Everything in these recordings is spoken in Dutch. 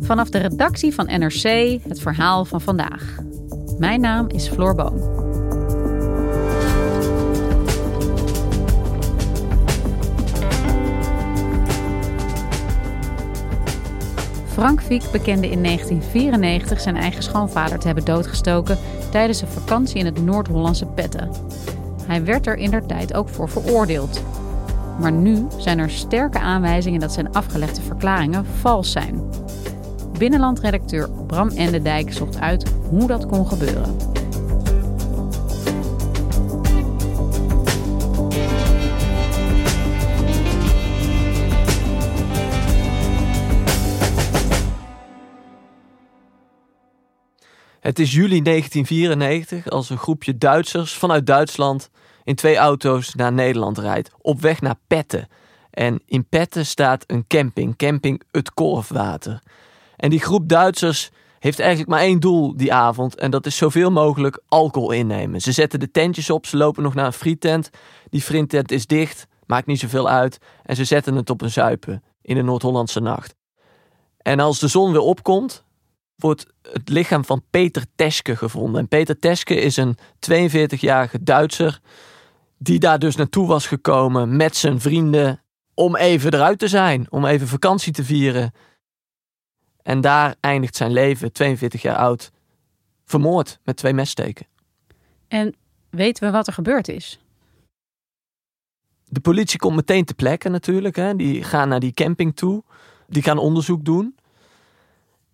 Vanaf de redactie van NRC het verhaal van vandaag. Mijn naam is Floor Boon. Frank Fiek bekende in 1994 zijn eigen schoonvader te hebben doodgestoken tijdens een vakantie in het Noord-Hollandse Petten. Hij werd er in der tijd ook voor veroordeeld. Maar nu zijn er sterke aanwijzingen dat zijn afgelegde verklaringen vals zijn. Binnenlandredacteur Bram Endendijk zocht uit hoe dat kon gebeuren. Het is juli 1994 als een groepje Duitsers vanuit Duitsland in twee auto's naar Nederland rijdt, op weg naar Petten. En in Petten staat een camping, camping Het Korfwater. En die groep Duitsers heeft eigenlijk maar één doel die avond en dat is zoveel mogelijk alcohol innemen. Ze zetten de tentjes op, ze lopen nog naar een frietent. Die frietent is dicht, maakt niet zoveel uit en ze zetten het op een zuipen in de Noord-Hollandse nacht. En als de zon weer opkomt, wordt het lichaam van Peter Teske gevonden. En Peter Teske is een 42-jarige Duitser die daar dus naartoe was gekomen met zijn vrienden om even eruit te zijn, om even vakantie te vieren. En daar eindigt zijn leven, 42 jaar oud, vermoord met twee messteken. En weten we wat er gebeurd is? De politie komt meteen te plekken natuurlijk. Hè. Die gaan naar die camping toe. Die gaan onderzoek doen.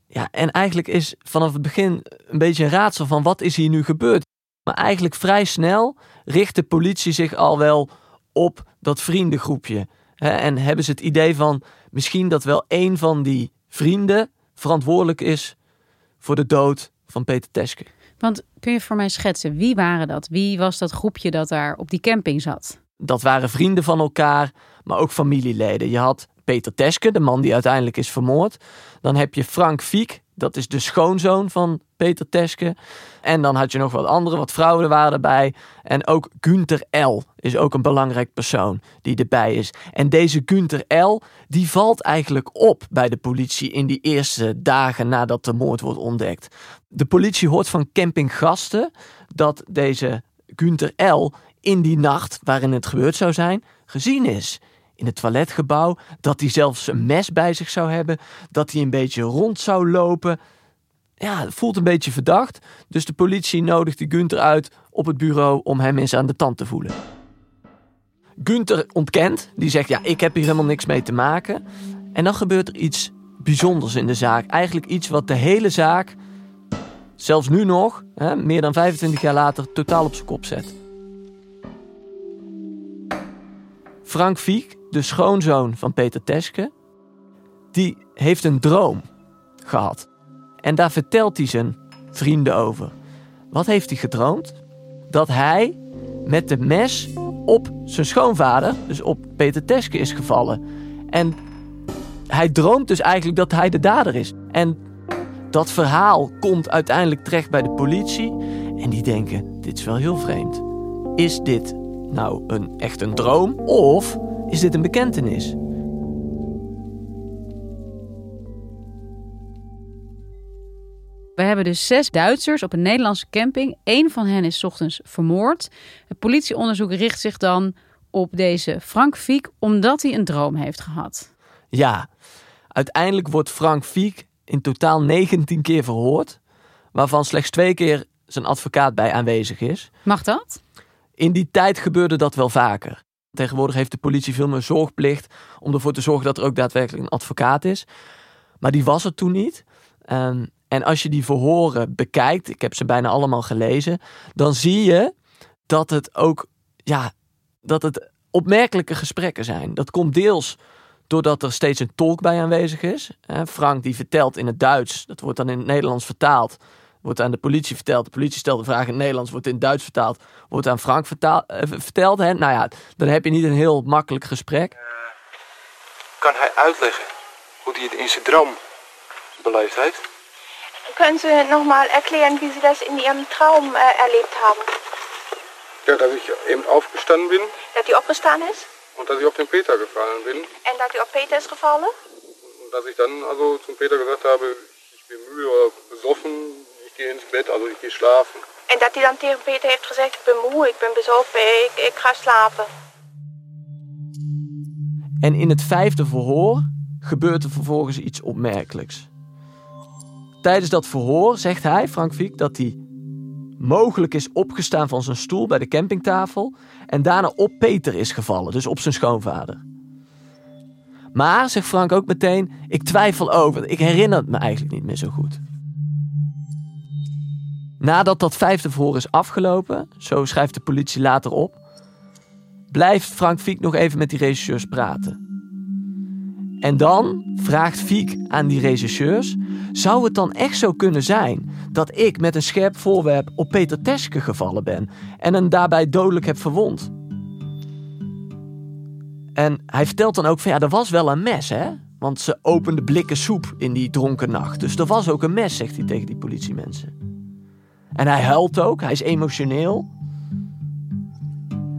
Ja, en eigenlijk is vanaf het begin een beetje een raadsel van wat is hier nu gebeurd. Maar eigenlijk vrij snel richt de politie zich al wel op dat vriendengroepje. En hebben ze het idee van misschien dat wel een van die vrienden verantwoordelijk is voor de dood van Peter Teske. Want kun je voor mij schetsen, wie waren dat? Wie was dat groepje dat daar op die camping zat? Dat waren vrienden van elkaar, maar ook familieleden. Je had Peter Teske, de man die uiteindelijk is vermoord. Dan heb je Frank Fiek, dat is de schoonzoon van Peter Teske. En dan had je nog wat andere, wat vrouwen waren erbij. En ook Günther L. is ook een belangrijk persoon die erbij is. En deze Günther L. die valt eigenlijk op bij de politie in die eerste dagen nadat de moord wordt ontdekt. De politie hoort van campinggasten dat deze Günther L. in die nacht waarin het gebeurd zou zijn, gezien is in het toiletgebouw. Dat hij zelfs een mes bij zich zou hebben. Dat hij een beetje rond zou lopen. Ja, het voelt een beetje verdacht. Dus de politie nodigt die Gunther uit op het bureau om hem eens aan de tand te voelen. Gunther ontkent. Die zegt, ja, ik heb hier helemaal niks mee te maken. En dan gebeurt er iets bijzonders in de zaak. Eigenlijk iets wat de hele zaak, zelfs nu nog, hè, meer dan 25 jaar later, totaal op zijn kop zet. Frank Fiek, de schoonzoon van Peter Teske, die heeft een droom gehad. En daar vertelt hij zijn vrienden over. Wat heeft hij gedroomd? Dat hij met de mes op zijn schoonvader, dus op Peter Teske, is gevallen. En hij droomt dus eigenlijk dat hij de dader is. En dat verhaal komt uiteindelijk terecht bij de politie. En die denken: dit is wel heel vreemd. Is dit nou een, echt een droom of is dit een bekentenis? We hebben dus zes Duitsers op een Nederlandse camping. Eén van hen is ochtends vermoord. Het politieonderzoek richt zich dan op deze Frank Fiek omdat hij een droom heeft gehad. Ja, uiteindelijk wordt Frank Fiek in totaal 19 keer verhoord, waarvan slechts twee keer zijn advocaat bij aanwezig is. Mag dat? In die tijd gebeurde dat wel vaker. Tegenwoordig heeft de politie veel meer zorgplicht om ervoor te zorgen dat er ook daadwerkelijk een advocaat is. Maar die was er toen niet. Um, en als je die verhoren bekijkt, ik heb ze bijna allemaal gelezen, dan zie je dat het ook, ja, dat het opmerkelijke gesprekken zijn. Dat komt deels doordat er steeds een tolk bij aanwezig is. Frank die vertelt in het Duits, dat wordt dan in het Nederlands vertaald. Wordt aan de politie verteld. De politie stelt de vraag in het Nederlands, wordt in het Duits vertaald. Wordt aan Frank vertaald, eh, verteld. Hè? Nou ja, dan heb je niet een heel makkelijk gesprek. Uh, kan hij uitleggen hoe hij het in zijn droom beleefd heeft? Können Sie nochmal erklären, wie Sie das in Ihrem Traum äh, erlebt haben? Ja, dass ich eben aufgestanden bin. Dass die opgestaan ist? Und dass ich auf den Peter gefallen bin. Und dass die auf Peter ist gefallen? Und dass ich dann also zum Peter gesagt habe, ich bin müde oder besoffen, ich gehe ins Bett, also ich gehe schlafen. En dat hij dan tegen Peter heeft gezegd, ik ben moe, ik ben bezopen, ik, ik ga slapen. En in het vijfde verhoor gebeurt er vervolgens iets opmerkelijks. Tijdens dat verhoor zegt hij, Frank Fiek, dat hij mogelijk is opgestaan van zijn stoel bij de campingtafel en daarna op Peter is gevallen, dus op zijn schoonvader. Maar, zegt Frank ook meteen, ik twijfel over, ik herinner het me eigenlijk niet meer zo goed. Nadat dat vijfde verhoor is afgelopen, zo schrijft de politie later op, blijft Frank Fiek nog even met die regisseurs praten. En dan vraagt Fiek aan die regisseurs: zou het dan echt zo kunnen zijn dat ik met een scherp voorwerp op Peter Teske gevallen ben en hem daarbij dodelijk heb verwond? En hij vertelt dan ook van ja, er was wel een mes, hè? Want ze opende blikken soep in die dronken nacht. Dus er was ook een mes, zegt hij tegen die politiemensen. En hij huilt ook, hij is emotioneel.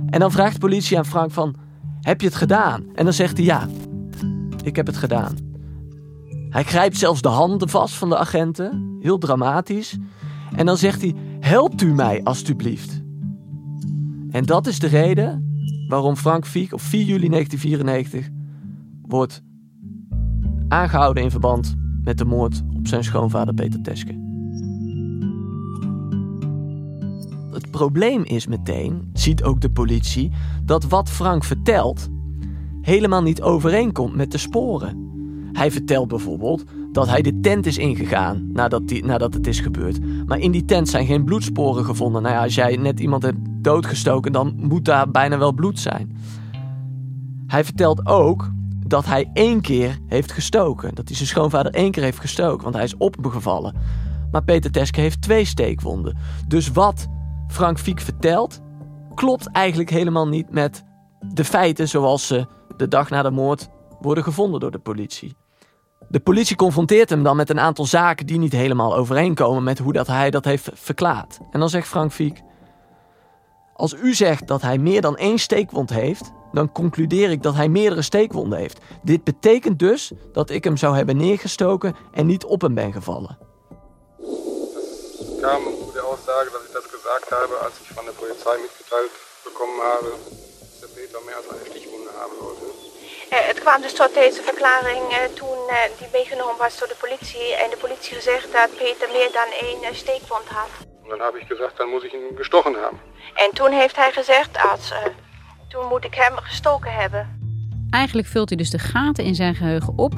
En dan vraagt de politie aan Frank van, heb je het gedaan? En dan zegt hij ja, ik heb het gedaan. Hij grijpt zelfs de handen vast van de agenten, heel dramatisch. En dan zegt hij: Helpt u mij alstublieft. En dat is de reden waarom Frank Fiek op 4 juli 1994 wordt aangehouden in verband met de moord op zijn schoonvader Peter Teske. Probleem is meteen, ziet ook de politie, dat wat Frank vertelt helemaal niet overeenkomt met de sporen. Hij vertelt bijvoorbeeld dat hij de tent is ingegaan nadat, die, nadat het is gebeurd. Maar in die tent zijn geen bloedsporen gevonden. Nou ja, als jij net iemand hebt doodgestoken, dan moet daar bijna wel bloed zijn. Hij vertelt ook dat hij één keer heeft gestoken. Dat hij zijn schoonvader één keer heeft gestoken, want hij is op hem gevallen. Maar Peter Teske heeft twee steekwonden. Dus wat Frank Fiek vertelt, klopt eigenlijk helemaal niet met de feiten zoals ze de dag na de moord worden gevonden door de politie. De politie confronteert hem dan met een aantal zaken die niet helemaal overeenkomen met hoe dat hij dat heeft verklaard. En dan zegt Frank Fiek: Als u zegt dat hij meer dan één steekwond heeft, dan concludeer ik dat hij meerdere steekwonden heeft. Dit betekent dus dat ik hem zou hebben neergestoken en niet op hem ben gevallen. Het kwam de aussage dat ik als ik van de politie mitgeteilt bekommen habe, dat Peter meer als een stichwunde sollte. Eh, het kwam dus tot deze verklaring eh, toen eh, die meegenomen was door de politie. En de politie gezegd dat Peter meer dan één steekwond had. En dan heb ik gezegd, dan moet ik hem gestochen hebben. En toen heeft hij gezegd, als, toen moet ik hem gestoken hebben. Eigenlijk vult hij dus de gaten in zijn geheugen op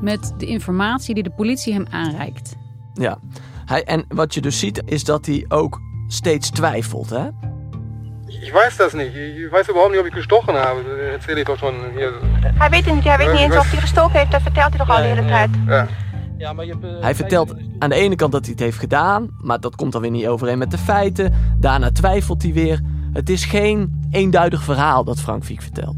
met de informatie die de politie hem aanreikt. Ja, hij, en wat je dus ziet is dat hij ook steeds twijfelt. Hè? Ich weiß das nicht. Ich weiß überhaupt nicht, ob ich gestochen habe. Das erzähle ich doch schon hier. Hij weet het niet. Hij weet niet eens of hij gestoken heeft. Dat vertelt hij toch al de hele tijd. Ja. Ja, maar je hij vertelt aan de ene kant dat hij het heeft gedaan, maar dat komt dan weer niet overeen met de feiten. Daarna twijfelt hij weer. Het is geen eenduidig verhaal dat Frank Fiek vertelt.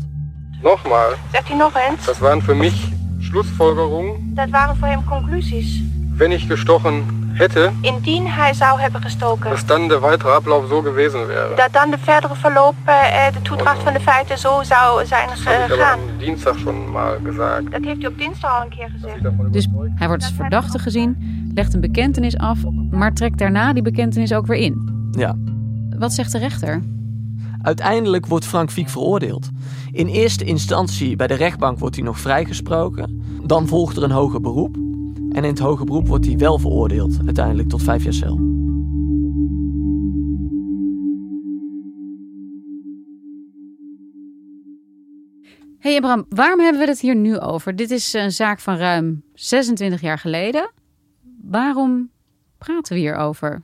Nogmaals. Zegt hij nog eens? Dat waren voor mij Schlussfolgerungen. Dat waren voor hem conclusies. Wenn ich gestochen hätte, indien hij zou hebben gestoken, dass dann der weitere Ablauf so gewesen wäre. Dat dan de verdere verloop, uh, de toedracht van de feiten zo zou zijn gegaan. Dat dinsdag schon mal gesagt. Dat heeft hij op dinsdag al een keer gezegd. Dus hij wordt als verdachte gezien, legt een bekentenis af, maar trekt daarna die bekentenis ook weer in. Ja. Wat zegt de rechter? Uiteindelijk wordt Frank Fiek veroordeeld. In eerste instantie bij de rechtbank wordt hij nog vrijgesproken. Dan volgt er een hoger beroep. En in het hoger beroep wordt hij wel veroordeeld, uiteindelijk tot vijf jaar cel. Hey Abraham, waarom hebben we het hier nu over? Dit is een zaak van ruim 26 jaar geleden. Waarom praten we hierover?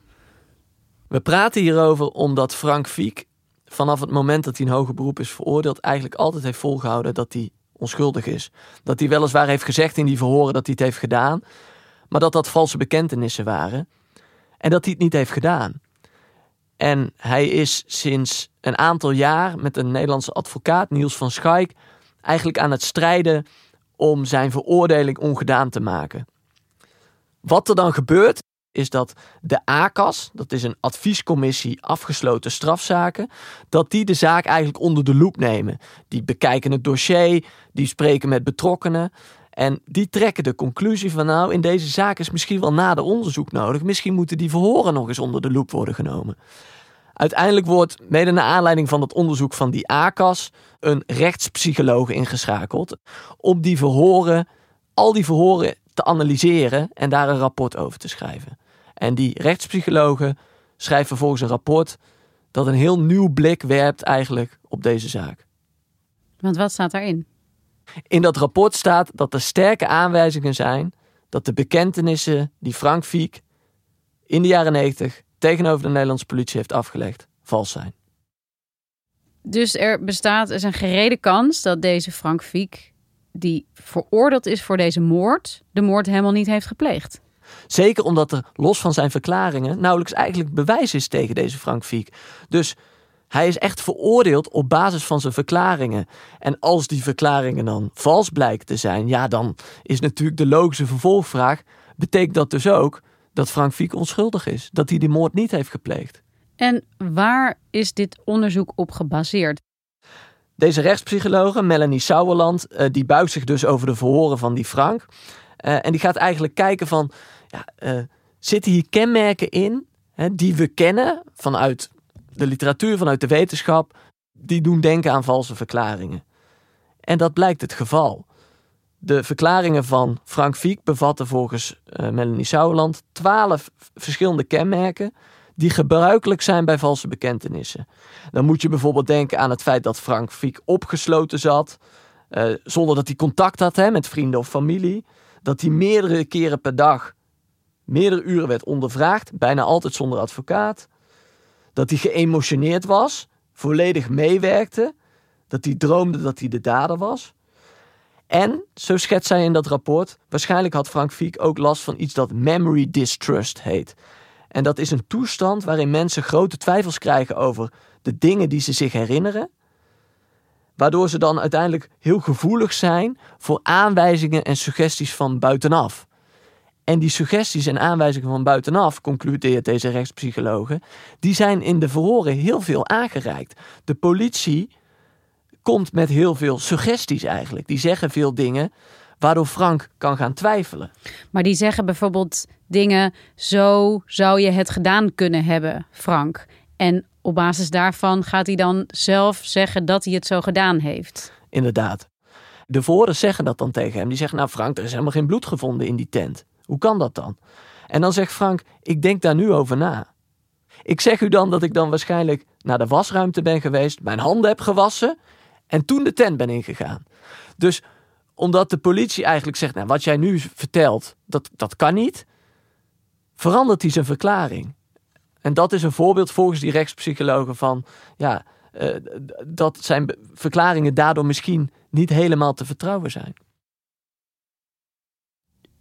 We praten hierover omdat Frank Fiek vanaf het moment dat hij in hoger beroep is veroordeeld, eigenlijk altijd heeft volgehouden dat hij onschuldig is. Dat hij weliswaar heeft gezegd in die verhoren dat hij het heeft gedaan, maar dat dat valse bekentenissen waren. En dat hij het niet heeft gedaan. En hij is sinds een aantal jaar met een Nederlandse advocaat, Niels van Schaik, eigenlijk aan het strijden om zijn veroordeling ongedaan te maken. Wat er dan gebeurt, is dat de ACAS, dat is een adviescommissie afgesloten strafzaken, dat die de zaak eigenlijk onder de loep nemen. Die bekijken het dossier, die spreken met betrokkenen en die trekken de conclusie van nou, in deze zaak is misschien wel nader onderzoek nodig. Misschien moeten die verhoren nog eens onder de loep worden genomen. Uiteindelijk wordt, mede naar aanleiding van het onderzoek van die ACAS, een rechtspsycholoog ingeschakeld om die verhoren, al die verhoren te analyseren en daar een rapport over te schrijven. En die rechtspsychologen schrijven vervolgens een rapport dat een heel nieuw blik werpt eigenlijk op deze zaak. Want wat staat daarin? In dat rapport staat dat er sterke aanwijzingen zijn dat de bekentenissen die Frank Fiek in de jaren 90 tegenover de Nederlandse politie heeft afgelegd, vals zijn. Dus er bestaat is een gerede kans dat deze Frank Fiek, die veroordeeld is voor deze moord, de moord helemaal niet heeft gepleegd. Zeker omdat er los van zijn verklaringen nauwelijks eigenlijk bewijs is tegen deze Frank Fiek. Dus hij is echt veroordeeld op basis van zijn verklaringen. En als die verklaringen dan vals blijken te zijn, ja, dan is natuurlijk de logische vervolgvraag: betekent dat dus ook dat Frank Fiek onschuldig is? Dat hij die moord niet heeft gepleegd? En waar is dit onderzoek op gebaseerd? Deze rechtspsychologe, Melanie Sauerland, eh, die buigt zich dus over de verhoren van die Frank. Uh, en die gaat eigenlijk kijken van, ja, uh, zitten hier kenmerken in hè, die we kennen vanuit de literatuur, vanuit de wetenschap, die doen denken aan valse verklaringen. En dat blijkt het geval. De verklaringen van Frank Fiek bevatten volgens uh, Melanie Sauerland twaalf verschillende kenmerken die gebruikelijk zijn bij valse bekentenissen. Dan moet je bijvoorbeeld denken aan het feit dat Frank Fiek opgesloten zat, zonder dat hij contact had hè, met vrienden of familie. Dat hij meerdere keren per dag, meerdere uren werd ondervraagd, bijna altijd zonder advocaat. Dat hij geëmotioneerd was, volledig meewerkte, dat hij droomde dat hij de dader was. En, zo schetst zij in dat rapport, waarschijnlijk had Frank Fiek ook last van iets dat memory distrust heet. En dat is een toestand waarin mensen grote twijfels krijgen over de dingen die ze zich herinneren. Waardoor ze dan uiteindelijk heel gevoelig zijn voor aanwijzingen en suggesties van buitenaf. En die suggesties en aanwijzingen van buitenaf, concludeert deze rechtspsychologe, die zijn in de verhoren heel veel aangereikt. De politie komt met heel veel suggesties eigenlijk. Die zeggen veel dingen waardoor Frank kan gaan twijfelen. Maar die zeggen bijvoorbeeld dingen, zo zou je het gedaan kunnen hebben, Frank. En op basis daarvan gaat hij dan zelf zeggen dat hij het zo gedaan heeft. Inderdaad. De voren zeggen dat dan tegen hem. Die zeggen, nou Frank, er is helemaal geen bloed gevonden in die tent. Hoe kan dat dan? En dan zegt Frank, ik denk daar nu over na. Ik zeg u dan dat ik dan waarschijnlijk naar de wasruimte ben geweest, mijn handen heb gewassen en toen de tent ben ingegaan. Dus omdat de politie eigenlijk zegt, nou, wat jij nu vertelt, dat, dat kan niet, verandert hij zijn verklaring. En dat is een voorbeeld volgens die rechtspsychologen van ja, uh, dat zijn verklaringen daardoor misschien niet helemaal te vertrouwen zijn.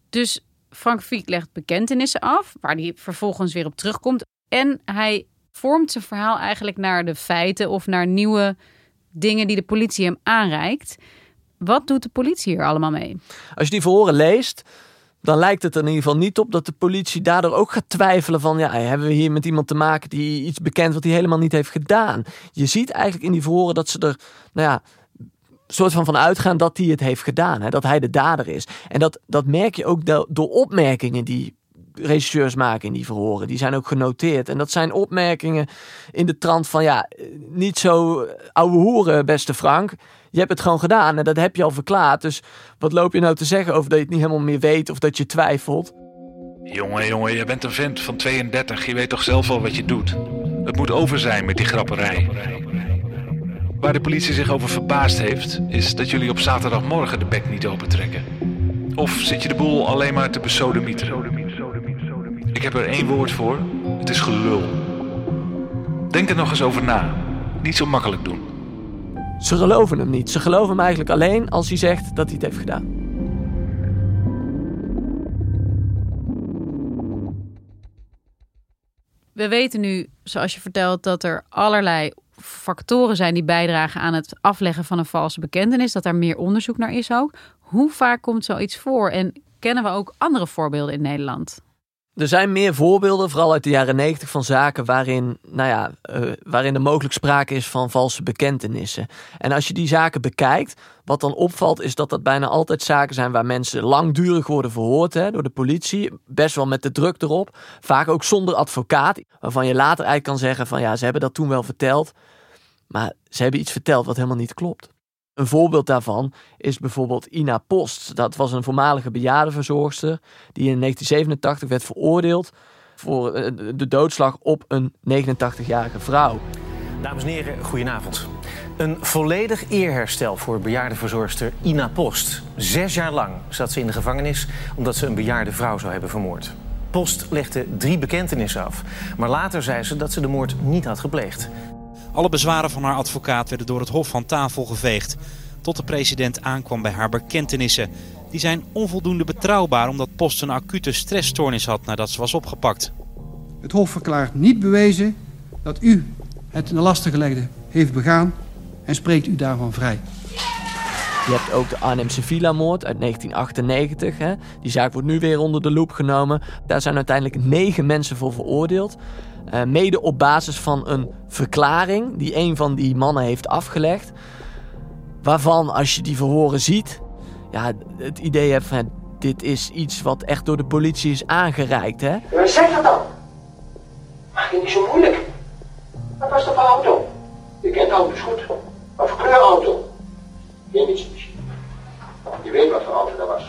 Dus Frank Fiek legt bekentenissen af, waar hij vervolgens weer op terugkomt. En hij vormt zijn verhaal eigenlijk naar de feiten of naar nieuwe dingen die de politie hem aanreikt. Wat doet de politie hier allemaal mee? Als je die verhoren leest, dan lijkt het er in ieder geval niet op dat de politie daardoor ook gaat twijfelen van, ja, hebben we hier met iemand te maken die iets bekend wat hij helemaal niet heeft gedaan. Je ziet eigenlijk in die verhoren dat ze er, nou ja, soort van van uitgaan dat hij het heeft gedaan, hè, dat hij de dader is. En dat, dat merk je ook door opmerkingen die regisseurs maken in die verhoren. Die zijn ook genoteerd. En dat zijn opmerkingen in de trant van ja, niet zo ouwe hoeren, beste Frank. Je hebt het gewoon gedaan en dat heb je al verklaard. Dus wat loop je nou te zeggen over dat je het niet helemaal meer weet of dat je twijfelt? Jongen, jongen, je bent een vent van 32. Je weet toch zelf al wat je doet? Het moet over zijn met die grapperij. Waar de politie zich over verbaasd heeft, is dat jullie op zaterdagmorgen de bek niet opentrekken. Of zit je de boel alleen maar te besodemieteren? Ik heb er één woord voor. Het is gelul. Denk er nog eens over na. Niet zo makkelijk doen. Ze geloven hem niet. Ze geloven hem eigenlijk alleen als hij zegt dat hij het heeft gedaan. We weten nu, zoals je vertelt, dat er allerlei factoren zijn die bijdragen aan het afleggen van een valse bekentenis. Dat daar meer onderzoek naar is ook. Hoe vaak komt zoiets voor? En kennen we ook andere voorbeelden in Nederland? Er zijn meer voorbeelden, vooral uit de jaren negentig, van zaken waarin, nou ja, uh, waarin er mogelijk sprake is van valse bekentenissen. En als je die zaken bekijkt, wat dan opvalt, is dat dat bijna altijd zaken zijn waar mensen langdurig worden verhoord hè, door de politie. Best wel met de druk erop. Vaak ook zonder advocaat, waarvan je later eigenlijk kan zeggen van ja, ze hebben dat toen wel verteld. Maar ze hebben iets verteld wat helemaal niet klopt. Een voorbeeld daarvan is bijvoorbeeld Ina Post. Dat was een voormalige bejaardenverzorgster die in 1987 werd veroordeeld voor eh, de doodslag op een 89-jarige vrouw. Dames en heren, goedenavond. Een volledig eerherstel voor bejaardenverzorgster Ina Post. Zes jaar lang zat ze in de gevangenis omdat ze een bejaarde vrouw zou hebben vermoord. Post legde drie bekentenissen af, maar later zei ze dat ze de moord niet had gepleegd. Alle bezwaren van haar advocaat werden door het Hof van tafel geveegd. Tot de president aankwam bij haar bekentenissen. Die zijn onvoldoende betrouwbaar omdat Post een acute stressstoornis had nadat ze was opgepakt. Het Hof verklaart niet bewezen dat u het in de lastengelegde heeft begaan en spreekt u daarvan vrij. Je hebt ook de Arnhemse Villa-moord uit 1998. Hè. Die zaak wordt nu weer onder de loep genomen. Daar zijn uiteindelijk negen mensen voor veroordeeld. Uh, mede op basis van een verklaring die een van die mannen heeft afgelegd. Waarvan, als je die verhoren ziet, ja, het idee hebt van dit is iets wat echt door de politie is aangereikt. Hè? Ja, zeg dat dan. Maak je niet zo moeilijk. Wat was dat voor auto? Je kent auto's goed. Wat voor kleurauto? Geen Mitsubishi. Je weet wat voor auto dat was.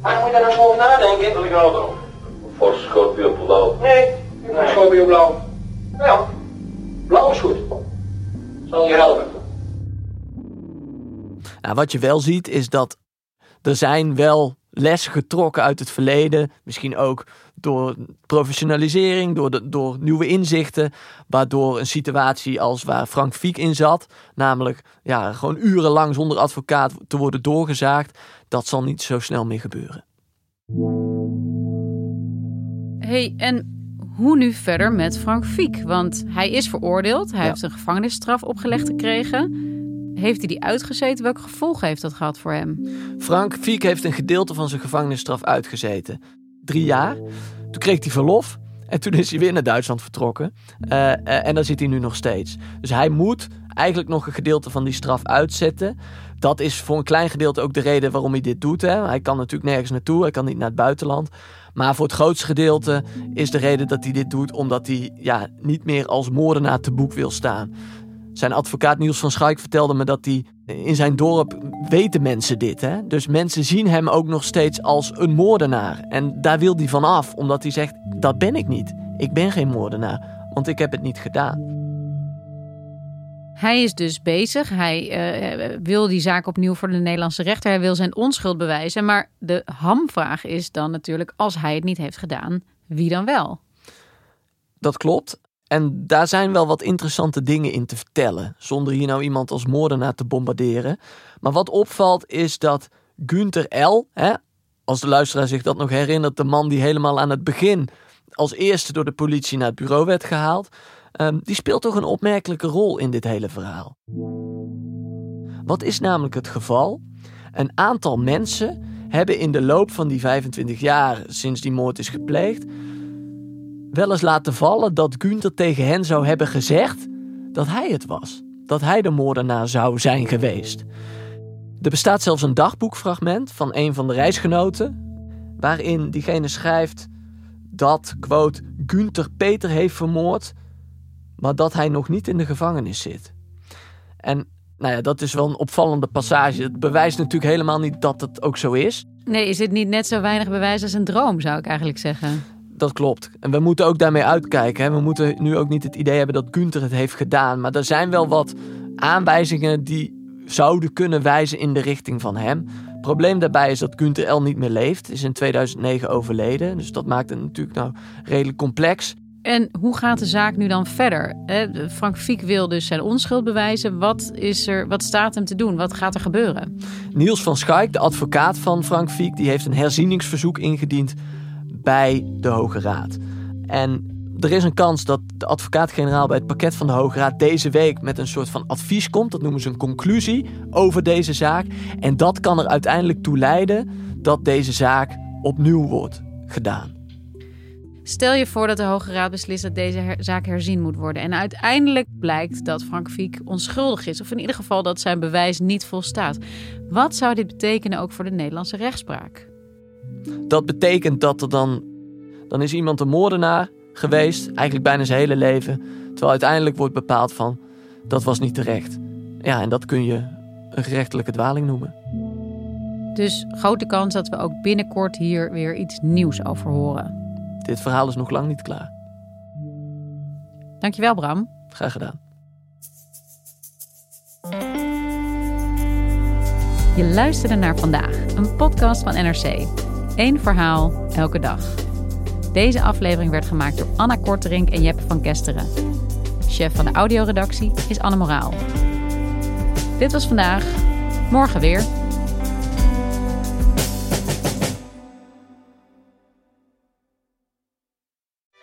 Waar moet je daar nou zo over nadenken? Welke auto? Voor Scorpio Blauw. Nee, niet voor Scorpio Blauw. Ja, blauw is goed. Zal je helpen. Nou, wat je wel ziet is dat er zijn wel lessen getrokken uit het verleden. Misschien ook door professionalisering, door, de, door nieuwe inzichten. Waardoor een situatie als waar Frank Fiek in zat, namelijk ja, gewoon urenlang zonder advocaat te worden doorgezaagd, dat zal niet zo snel meer gebeuren. Hey, en hoe nu verder met Frank Fiek? Want hij is veroordeeld, hij heeft een gevangenisstraf opgelegd gekregen. Heeft hij die uitgezeten? Welke gevolgen heeft dat gehad voor hem? Frank Fiek heeft een gedeelte van zijn gevangenisstraf uitgezeten. Drie jaar. Toen kreeg hij verlof. En toen is hij weer naar Duitsland vertrokken. Uh, uh, en daar zit hij nu nog steeds. Dus hij moet eigenlijk nog een gedeelte van die straf uitzetten. Dat is voor een klein gedeelte ook de reden waarom hij dit doet. Hè. Hij kan natuurlijk nergens naartoe. Hij kan niet naar het buitenland. Maar voor het grootste gedeelte is de reden dat hij dit doet... omdat hij ja, niet meer als moordenaar te boek wil staan. Zijn advocaat Niels van Schaik vertelde me dat hij in zijn dorp weten mensen dit. Hè? Dus mensen zien hem ook nog steeds als een moordenaar. En daar wil hij van af, omdat hij zegt: dat ben ik niet. Ik ben geen moordenaar, want ik heb het niet gedaan. Hij is dus bezig. Hij uh, wil die zaak opnieuw voor de Nederlandse rechter. Hij wil zijn onschuld bewijzen. Maar de hamvraag is dan natuurlijk: als hij het niet heeft gedaan, wie dan wel? Dat klopt. En daar zijn wel wat interessante dingen in te vertellen, zonder hier nou iemand als moordenaar te bombarderen. Maar wat opvalt is dat Günther L., hè, als de luisteraar zich dat nog herinnert, de man die helemaal aan het begin als eerste door de politie naar het bureau werd gehaald, um, die speelt toch een opmerkelijke rol in dit hele verhaal. Wat is namelijk het geval? Een aantal mensen hebben in de loop van die 25 jaar sinds die moord is gepleegd wel eens laten vallen dat Günther tegen hen zou hebben gezegd dat hij het was. Dat hij de moordenaar zou zijn geweest. Er bestaat zelfs een dagboekfragment van een van de reisgenoten. waarin diegene schrijft dat, quote, Günther Peter heeft vermoord, maar dat hij nog niet in de gevangenis zit. En nou ja, dat is wel een opvallende passage. Het bewijst natuurlijk helemaal niet dat het ook zo is. Nee, is dit niet net zo weinig bewijs als een droom, zou ik eigenlijk zeggen? Dat klopt. En we moeten ook daarmee uitkijken. Hè. We moeten nu ook niet het idee hebben dat Günther het heeft gedaan. Maar er zijn wel wat aanwijzingen die zouden kunnen wijzen in de richting van hem. Het probleem daarbij is dat Günther L. niet meer leeft. Is in 2009 overleden. Dus dat maakt het natuurlijk nou redelijk complex. En hoe gaat de zaak nu dan verder? Frank Fiek wil dus zijn onschuld bewijzen. Wat, is er, wat staat hem te doen? Wat gaat er gebeuren? Niels van Schaik, de advocaat van Frank Fiek, die heeft een herzieningsverzoek ingediend bij de Hoge Raad. En er is een kans dat de advocaat-generaal bij het pakket van de Hoge Raad deze week met een soort van advies komt. Dat noemen ze een conclusie over deze zaak. En dat kan er uiteindelijk toe leiden dat deze zaak opnieuw wordt gedaan. Stel je voor dat de Hoge Raad beslist dat deze zaak herzien moet worden. En uiteindelijk blijkt dat Frank Fiek onschuldig is. Of in ieder geval dat zijn bewijs niet volstaat. Wat zou dit betekenen ook voor de Nederlandse rechtspraak? Dat betekent dat er dan. Dan is iemand een moordenaar geweest, eigenlijk bijna zijn hele leven. Terwijl uiteindelijk wordt bepaald van dat was niet terecht. Ja, en dat kun je een gerechtelijke dwaling noemen. Dus grote kans dat we ook binnenkort hier weer iets nieuws over horen. Dit verhaal is nog lang niet klaar. Dankjewel, Bram. Graag gedaan. Je luisterde naar vandaag, een podcast van NRC. Eén verhaal, elke dag. Deze aflevering werd gemaakt door Anna Korterink en Jeppe van Kesteren. Chef van de audioredactie is Anne Moraal. Dit was vandaag. Morgen weer.